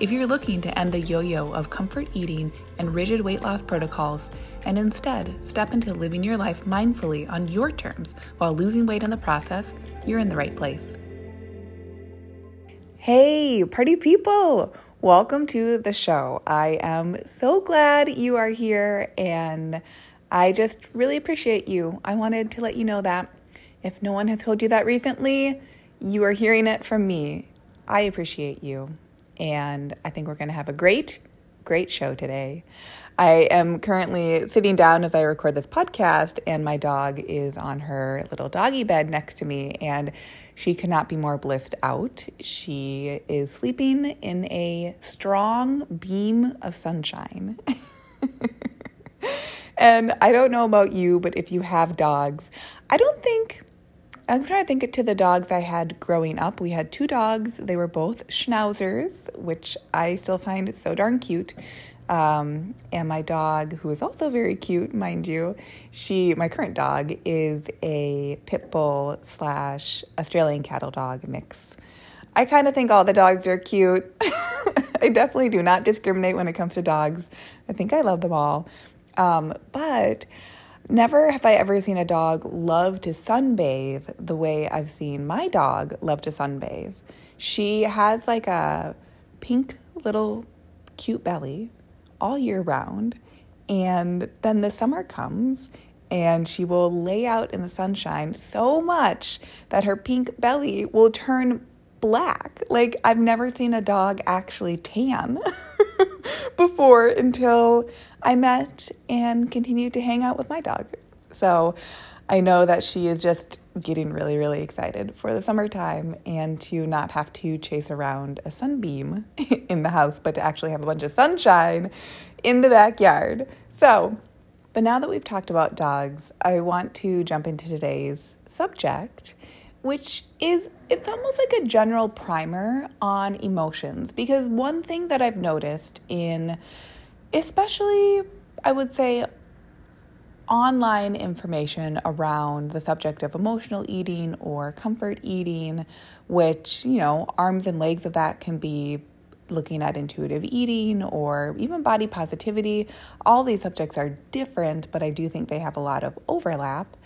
If you're looking to end the yo yo of comfort eating and rigid weight loss protocols and instead step into living your life mindfully on your terms while losing weight in the process, you're in the right place. Hey, party people! Welcome to the show. I am so glad you are here and I just really appreciate you. I wanted to let you know that if no one has told you that recently, you are hearing it from me. I appreciate you and I think we're going to have a great, great show today. I am currently sitting down as I record this podcast, and my dog is on her little doggy bed next to me, and she cannot be more blissed out. She is sleeping in a strong beam of sunshine. and I don't know about you, but if you have dogs, I don't think I'm trying to think it to the dogs I had growing up. We had two dogs. They were both schnauzers, which I still find so darn cute. Um, and my dog, who is also very cute, mind you, she, my current dog, is a pit bull slash Australian cattle dog mix. I kind of think all the dogs are cute. I definitely do not discriminate when it comes to dogs. I think I love them all. Um, but Never have I ever seen a dog love to sunbathe the way I've seen my dog love to sunbathe. She has like a pink little cute belly all year round. And then the summer comes and she will lay out in the sunshine so much that her pink belly will turn black. Like, I've never seen a dog actually tan before until I met and continued to hang out with my dog. So I know that she is just getting really, really excited for the summertime and to not have to chase around a sunbeam in the house, but to actually have a bunch of sunshine in the backyard. So, but now that we've talked about dogs, I want to jump into today's subject which is it's almost like a general primer on emotions because one thing that I've noticed in especially I would say online information around the subject of emotional eating or comfort eating, which, you know, arms and legs of that can be looking at intuitive eating or even body positivity. All these subjects are different, but I do think they have a lot of overlap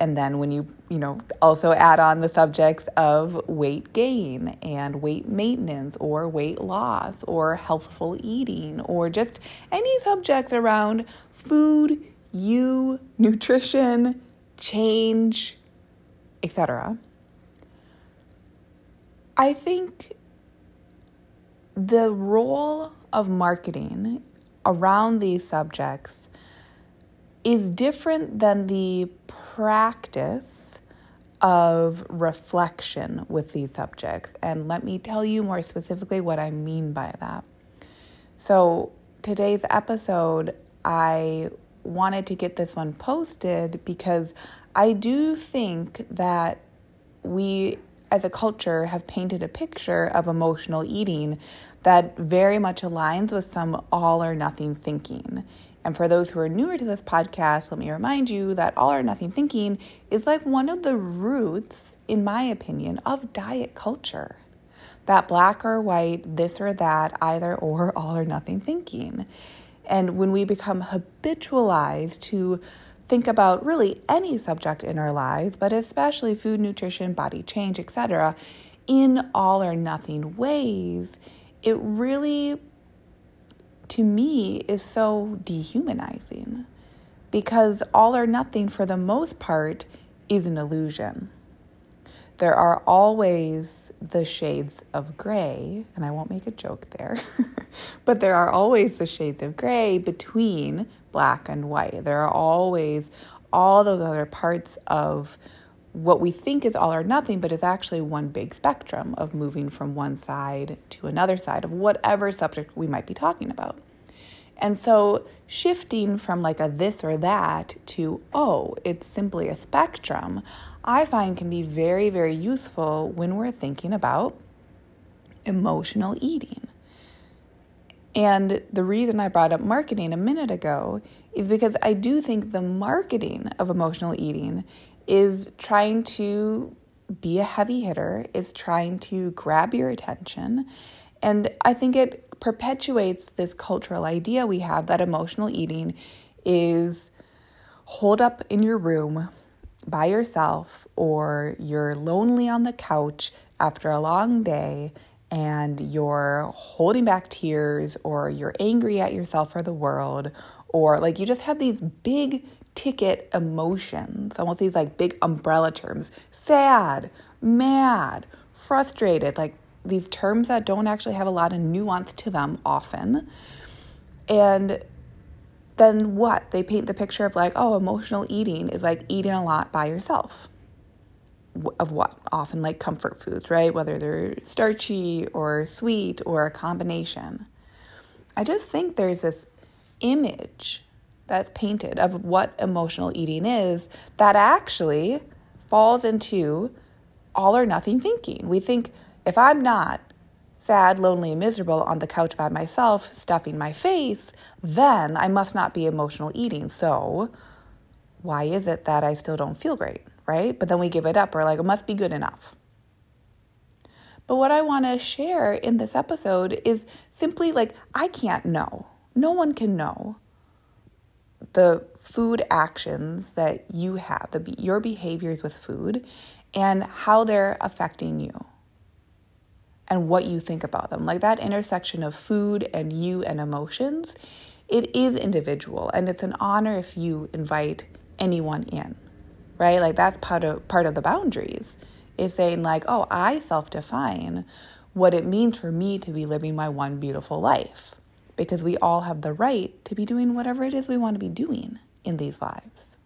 and then when you you know also add on the subjects of weight gain and weight maintenance or weight loss or healthful eating or just any subjects around food you nutrition change etc i think the role of marketing around these subjects is different than the practice of reflection with these subjects. And let me tell you more specifically what I mean by that. So, today's episode, I wanted to get this one posted because I do think that we as a culture have painted a picture of emotional eating that very much aligns with some all or nothing thinking. And for those who are newer to this podcast, let me remind you that all or nothing thinking is like one of the roots, in my opinion, of diet culture. That black or white, this or that, either or, all or nothing thinking. And when we become habitualized to think about really any subject in our lives, but especially food, nutrition, body change, etc., in all or nothing ways, it really to me is so dehumanizing because all or nothing, for the most part, is an illusion. There are always the shades of gray, and I won't make a joke there, but there are always the shades of gray between black and white. There are always all those other parts of what we think is all or nothing, but is actually one big spectrum of moving from one side to another side of whatever subject we might be talking about. And so shifting from like a this or that to, oh, it's simply a spectrum, I find can be very, very useful when we're thinking about emotional eating. And the reason I brought up marketing a minute ago is because I do think the marketing of emotional eating is trying to be a heavy hitter, is trying to grab your attention. And I think it perpetuates this cultural idea we have that emotional eating is hold up in your room by yourself or you're lonely on the couch after a long day and you're holding back tears or you're angry at yourself or the world or like you just have these big ticket emotions, almost these like big umbrella terms sad, mad, frustrated, like these terms that don't actually have a lot of nuance to them often. And then what? They paint the picture of like, oh, emotional eating is like eating a lot by yourself. Of what? Often like comfort foods, right? Whether they're starchy or sweet or a combination. I just think there's this image that's painted of what emotional eating is that actually falls into all or nothing thinking. We think if I'm not sad, lonely, and miserable on the couch by myself, stuffing my face, then I must not be emotional eating. So, why is it that I still don't feel great, right? But then we give it up. We're like, it must be good enough. But what I want to share in this episode is simply like, I can't know. No one can know the food actions that you have, the, your behaviors with food, and how they're affecting you and what you think about them. Like that intersection of food and you and emotions, it is individual and it's an honor if you invite anyone in. Right? Like that's part of part of the boundaries. Is saying like, "Oh, I self-define what it means for me to be living my one beautiful life." Because we all have the right to be doing whatever it is we want to be doing in these lives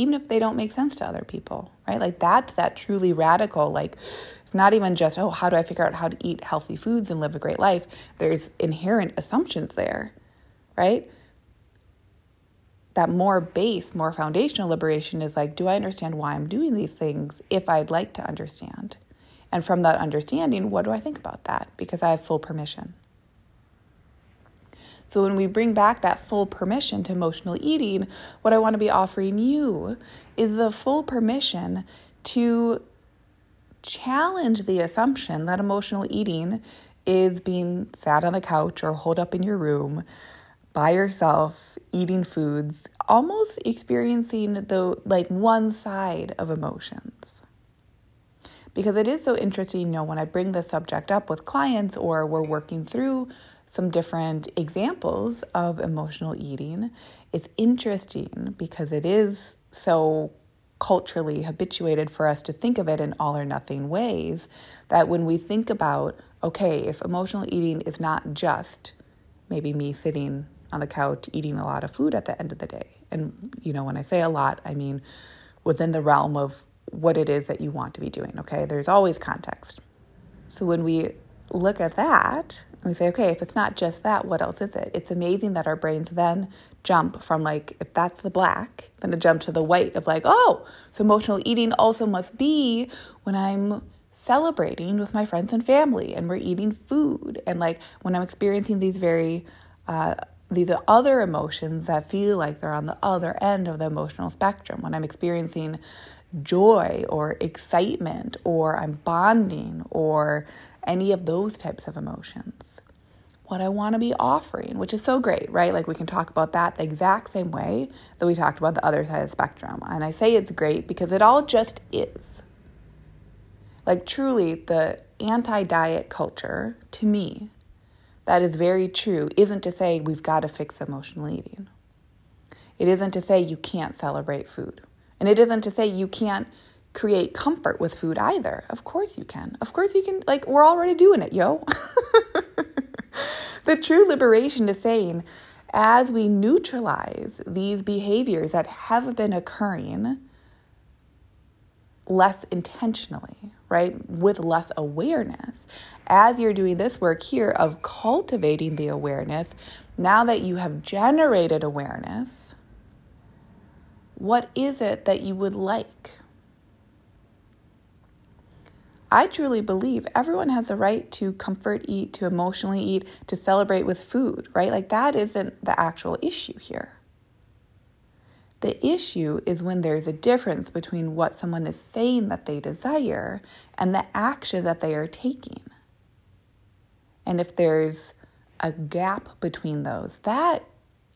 even if they don't make sense to other people, right? Like that's that truly radical, like it's not even just, oh, how do I figure out how to eat healthy foods and live a great life? There's inherent assumptions there, right? That more base, more foundational liberation is like, do I understand why I'm doing these things if I'd like to understand? And from that understanding, what do I think about that? Because I have full permission. So when we bring back that full permission to emotional eating, what I want to be offering you is the full permission to challenge the assumption that emotional eating is being sat on the couch or holed up in your room by yourself eating foods almost experiencing the like one side of emotions. Because it is so interesting you know when i bring the subject up with clients or we're working through some different examples of emotional eating. It's interesting because it is so culturally habituated for us to think of it in all or nothing ways that when we think about, okay, if emotional eating is not just maybe me sitting on the couch eating a lot of food at the end of the day, and you know, when I say a lot, I mean within the realm of what it is that you want to be doing, okay? There's always context. So when we look at that, and we say, okay, if it's not just that, what else is it? It's amazing that our brains then jump from like, if that's the black, then to jump to the white of like, oh, so emotional eating also must be when I'm celebrating with my friends and family and we're eating food. And like when I'm experiencing these very, uh, these other emotions that feel like they're on the other end of the emotional spectrum. When I'm experiencing joy or excitement or I'm bonding or any of those types of emotions. What I want to be offering, which is so great, right? Like we can talk about that the exact same way that we talked about the other side of the spectrum. And I say it's great because it all just is. Like truly, the anti diet culture, to me, that is very true, isn't to say we've got to fix emotional eating. It isn't to say you can't celebrate food. And it isn't to say you can't create comfort with food either. Of course you can. Of course you can. Like, we're already doing it, yo. the true liberation is saying, as we neutralize these behaviors that have been occurring less intentionally, right? With less awareness. As you're doing this work here of cultivating the awareness, now that you have generated awareness, what is it that you would like? I truly believe everyone has a right to comfort eat, to emotionally eat, to celebrate with food, right? Like that isn't the actual issue here. The issue is when there's a difference between what someone is saying that they desire and the action that they are taking. And if there's a gap between those, that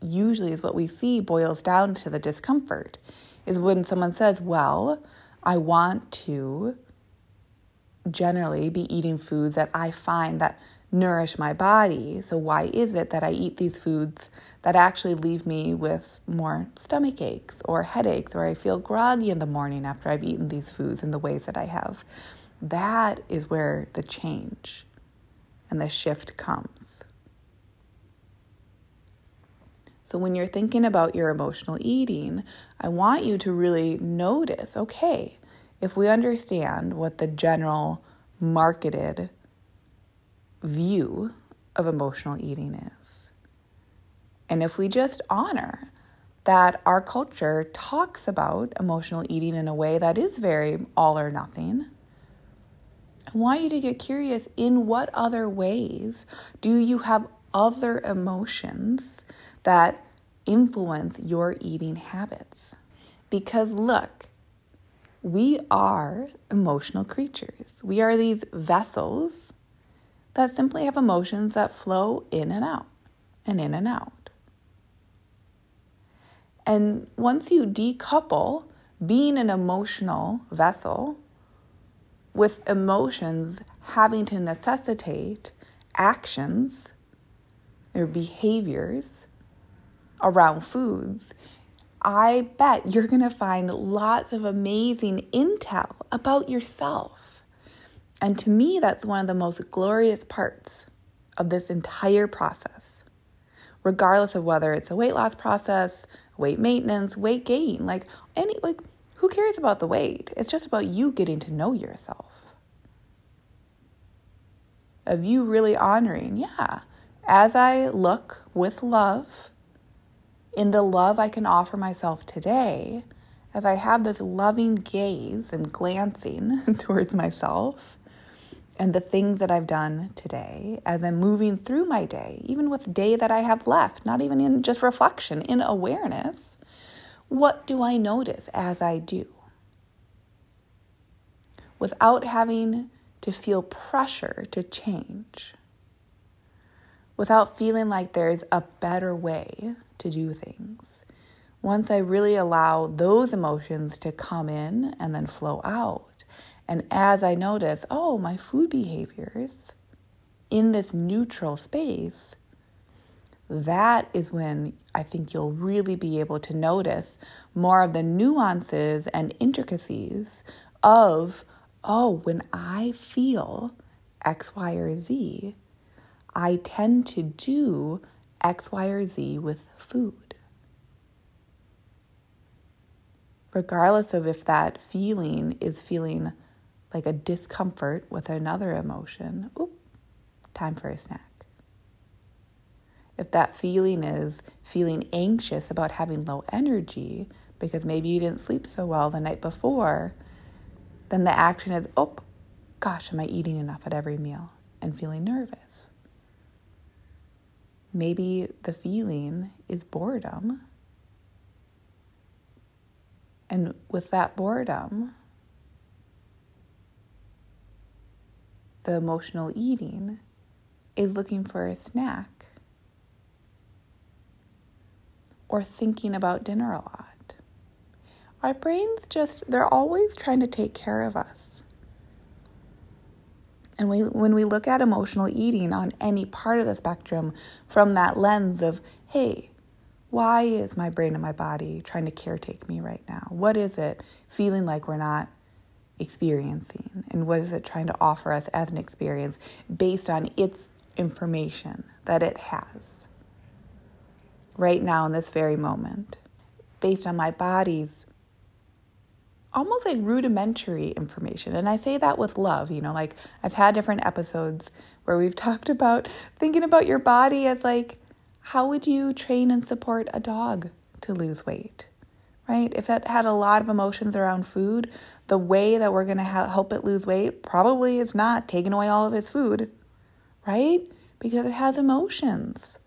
usually is what we see boils down to the discomfort. Is when someone says, Well, I want to generally be eating foods that I find that nourish my body. So, why is it that I eat these foods that actually leave me with more stomach aches or headaches, or I feel groggy in the morning after I've eaten these foods in the ways that I have? That is where the change and the shift comes. So, when you're thinking about your emotional eating, I want you to really notice okay, if we understand what the general marketed view of emotional eating is, and if we just honor that our culture talks about emotional eating in a way that is very all or nothing, I want you to get curious in what other ways do you have other emotions that influence your eating habits? Because look, we are emotional creatures. We are these vessels that simply have emotions that flow in and out and in and out. And once you decouple being an emotional vessel with emotions having to necessitate actions or behaviors around foods, I bet you're going to find lots of amazing intel about yourself. And to me, that's one of the most glorious parts of this entire process, regardless of whether it's a weight loss process, weight maintenance, weight gain. Like, any, like, who cares about the weight? It's just about you getting to know yourself. Of you really honoring, yeah, as I look with love in the love I can offer myself today, as I have this loving gaze and glancing towards myself and the things that I've done today, as I'm moving through my day, even with the day that I have left, not even in just reflection, in awareness, what do I notice as I do? Without having to feel pressure to change, without feeling like there's a better way to do things. Once I really allow those emotions to come in and then flow out, and as I notice, oh, my food behaviors in this neutral space, that is when I think you'll really be able to notice more of the nuances and intricacies of, oh, when I feel X, Y, or Z, I tend to do X, Y, or Z with food. Regardless of if that feeling is feeling like a discomfort with another emotion, oop, time for a snack. If that feeling is feeling anxious about having low energy because maybe you didn't sleep so well the night before, then the action is, oh, gosh, am I eating enough at every meal? And feeling nervous. Maybe the feeling is boredom. And with that boredom, the emotional eating is looking for a snack or thinking about dinner a lot. Our brains just, they're always trying to take care of us. And we, when we look at emotional eating on any part of the spectrum from that lens of, hey, why is my brain and my body trying to caretake me right now? What is it feeling like we're not experiencing? And what is it trying to offer us as an experience based on its information that it has right now in this very moment? Based on my body's almost like rudimentary information. And I say that with love, you know, like I've had different episodes where we've talked about thinking about your body as like, how would you train and support a dog to lose weight? Right? If it had a lot of emotions around food, the way that we're going to ha- help it lose weight probably is not taking away all of its food, right? Because it has emotions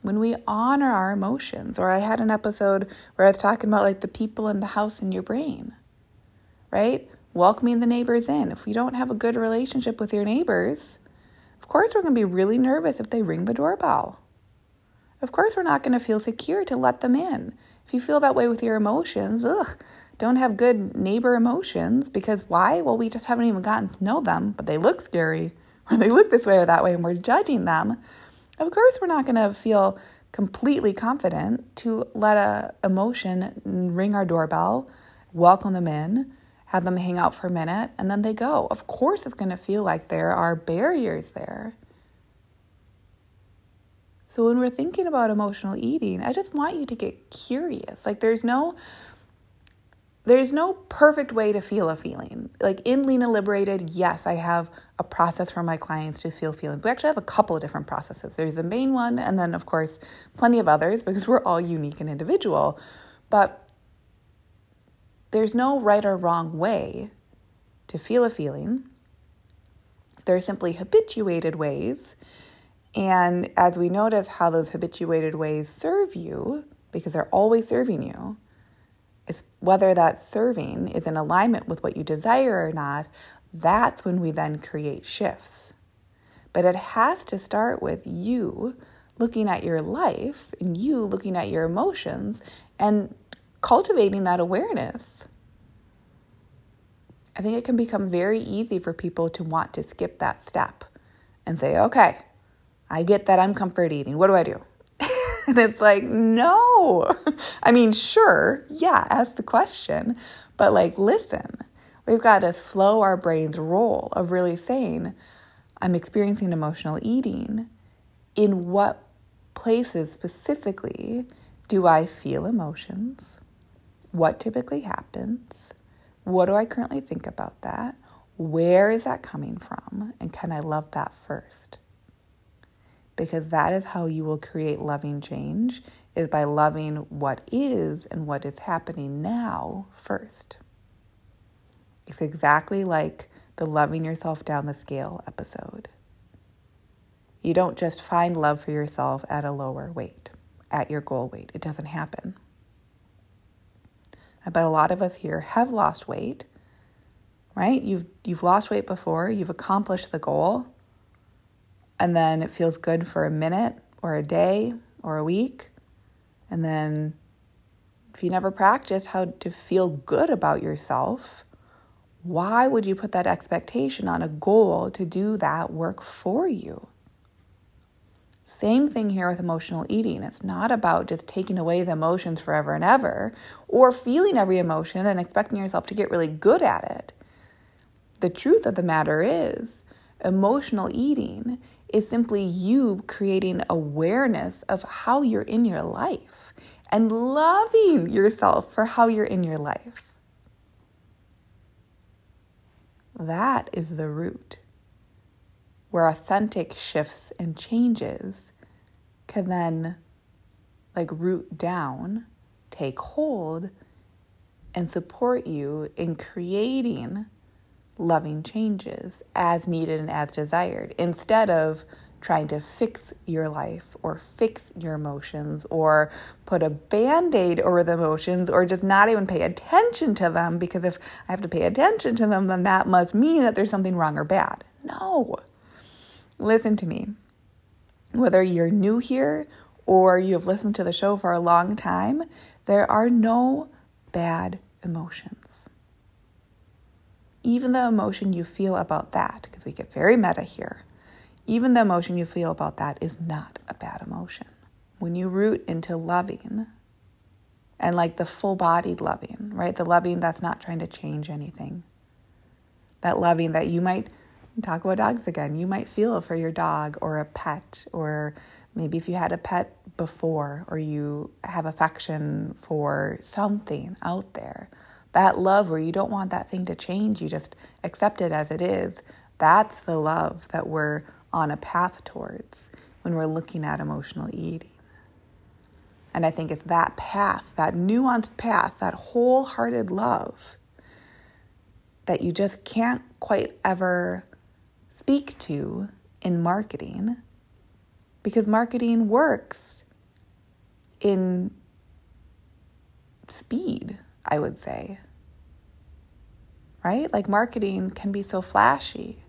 when we honor our emotions. Or I had an episode where I was talking about like the people in the house in your brain right? Welcoming the neighbors in. If we don't have a good relationship with your neighbors, of course we're going to be really nervous if they ring the doorbell. Of course we're not going to feel secure to let them in. If you feel that way with your emotions, ugh, don't have good neighbor emotions because why? Well, we just haven't even gotten to know them, but they look scary or they look this way or that way and we're judging them. Of course we're not going to feel completely confident to let a emotion ring our doorbell, welcome them in, have them hang out for a minute, and then they go. Of course, it's going to feel like there are barriers there. So, when we're thinking about emotional eating, I just want you to get curious. Like, there's no there's no perfect way to feel a feeling. Like in Lean and Liberated, yes, I have a process for my clients to feel feelings. We actually have a couple of different processes. There's the main one, and then, of course, plenty of others because we're all unique and individual. But there's no right or wrong way to feel a feeling. There are simply habituated ways. And as we notice how those habituated ways serve you, because they're always serving you, is whether that serving is in alignment with what you desire or not, that's when we then create shifts. But it has to start with you looking at your life and you looking at your emotions and cultivating that awareness. I think it can become very easy for people to want to skip that step and say, okay, I get that I'm comfort eating. What do I do? and it's like, no. I mean, sure, yeah, ask the question, but like, listen, we've got to slow our brain's roll of really saying, I'm experiencing emotional eating. In what places specifically do I feel emotions? What typically happens? What do I currently think about that? Where is that coming from? And can I love that first? Because that is how you will create loving change is by loving what is and what is happening now first. It's exactly like the loving yourself down the scale episode. You don't just find love for yourself at a lower weight, at your goal weight. It doesn't happen. I bet a lot of us here have lost weight, right? You've, you've lost weight before, you've accomplished the goal, and then it feels good for a minute or a day or a week. And then if you never practiced how to feel good about yourself, why would you put that expectation on a goal to do that work for you? Same thing here with emotional eating. It's not about just taking away the emotions forever and ever or feeling every emotion and expecting yourself to get really good at it. The truth of the matter is, emotional eating is simply you creating awareness of how you're in your life and loving yourself for how you're in your life. That is the root where authentic shifts and changes can then like root down, take hold, and support you in creating loving changes as needed and as desired instead of trying to fix your life or fix your emotions or put a band aid over the emotions or just not even pay attention to them because if I have to pay attention to them, then that must mean that there's something wrong or bad. No. Listen to me. Whether you're new here or you've listened to the show for a long time, there are no bad emotions. Even the emotion you feel about that, because we get very meta here, even the emotion you feel about that is not a bad emotion. When you root into loving, and like the full bodied loving, right? The loving that's not trying to change anything. That loving that you might talk about dogs again. You might feel for your dog or a pet, or maybe if you had a pet before, or you have affection for something out there. That love where you don't want that thing to change, you just accept it as it is. That's the love that we're on a path towards when we're looking at emotional eating. And I think it's that path, that nuanced path, that wholehearted love that you just can't quite ever speak to in marketing because marketing works in speed, I would say. Right? Like marketing can be so flashy.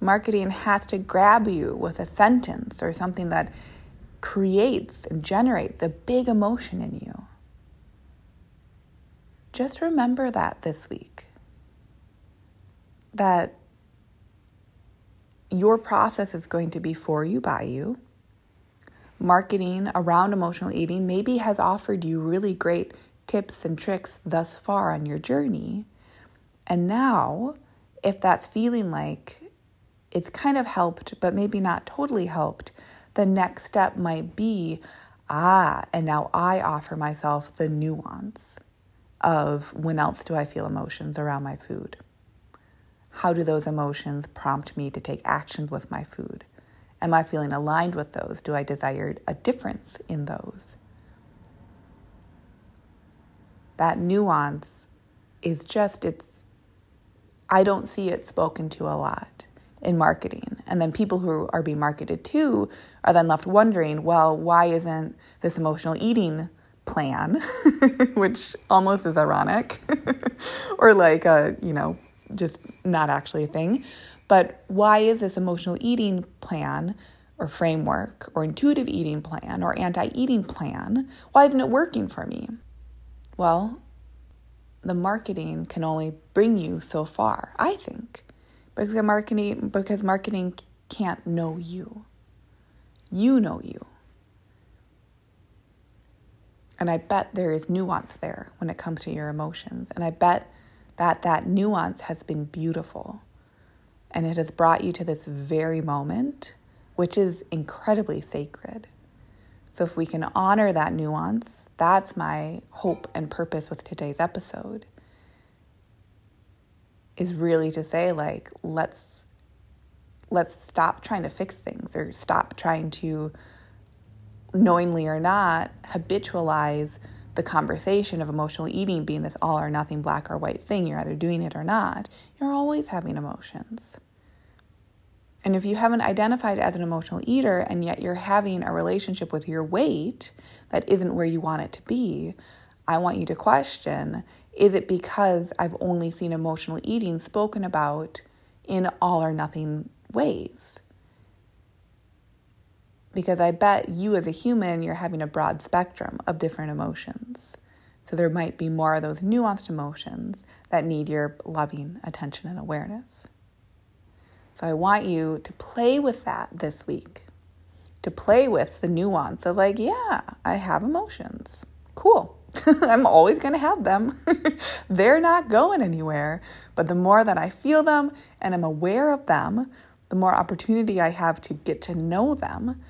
Marketing has to grab you with a sentence or something that creates and generates a big emotion in you. Just remember that this week. That your process is going to be for you, by you. Marketing around emotional eating maybe has offered you really great tips and tricks thus far on your journey. And now, if that's feeling like it's kind of helped, but maybe not totally helped, the next step might be ah, and now I offer myself the nuance of when else do I feel emotions around my food? How do those emotions prompt me to take action with my food? Am I feeling aligned with those? Do I desire a difference in those? That nuance is just, it's, I don't see it spoken to a lot in marketing. And then people who are being marketed to are then left wondering, well, why isn't this emotional eating plan, which almost is ironic, or like a, you know, just not actually a thing. But why is this emotional eating plan or framework or intuitive eating plan or anti eating plan, why isn't it working for me? Well, the marketing can only bring you so far, I think. Because marketing because marketing can't know you. You know you. And I bet there is nuance there when it comes to your emotions. And I bet that that nuance has been beautiful and it has brought you to this very moment, which is incredibly sacred. So, if we can honor that nuance, that's my hope and purpose with today's episode. Is really to say, like, let's let's stop trying to fix things or stop trying to knowingly or not habitualize the conversation of emotional eating being this all or nothing black or white thing, you're either doing it or not, you're always having emotions. And if you haven't identified as an emotional eater and yet you're having a relationship with your weight that isn't where you want it to be, I want you to question is it because I've only seen emotional eating spoken about in all or nothing ways? Because I bet you as a human, you're having a broad spectrum of different emotions. So there might be more of those nuanced emotions that need your loving attention and awareness. So I want you to play with that this week, to play with the nuance of, like, yeah, I have emotions. Cool. I'm always going to have them. They're not going anywhere. But the more that I feel them and I'm aware of them, the more opportunity I have to get to know them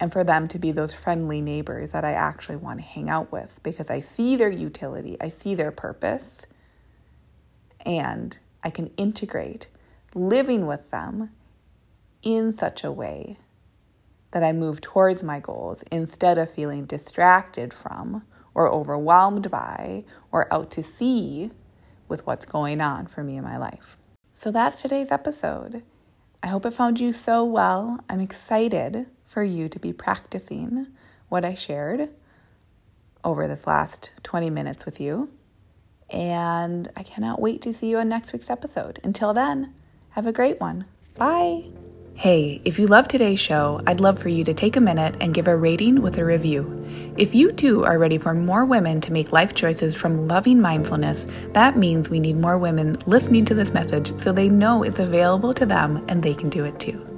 and for them to be those friendly neighbors that I actually want to hang out with because I see their utility, I see their purpose, and I can integrate living with them in such a way that I move towards my goals instead of feeling distracted from or overwhelmed by or out to sea with what's going on for me in my life. So that's today's episode. I hope it found you so well. I'm excited for you to be practicing what I shared over this last 20 minutes with you. And I cannot wait to see you on next week's episode. Until then, have a great one. Bye. Hey, if you love today's show, I'd love for you to take a minute and give a rating with a review. If you too are ready for more women to make life choices from loving mindfulness, that means we need more women listening to this message so they know it's available to them and they can do it too.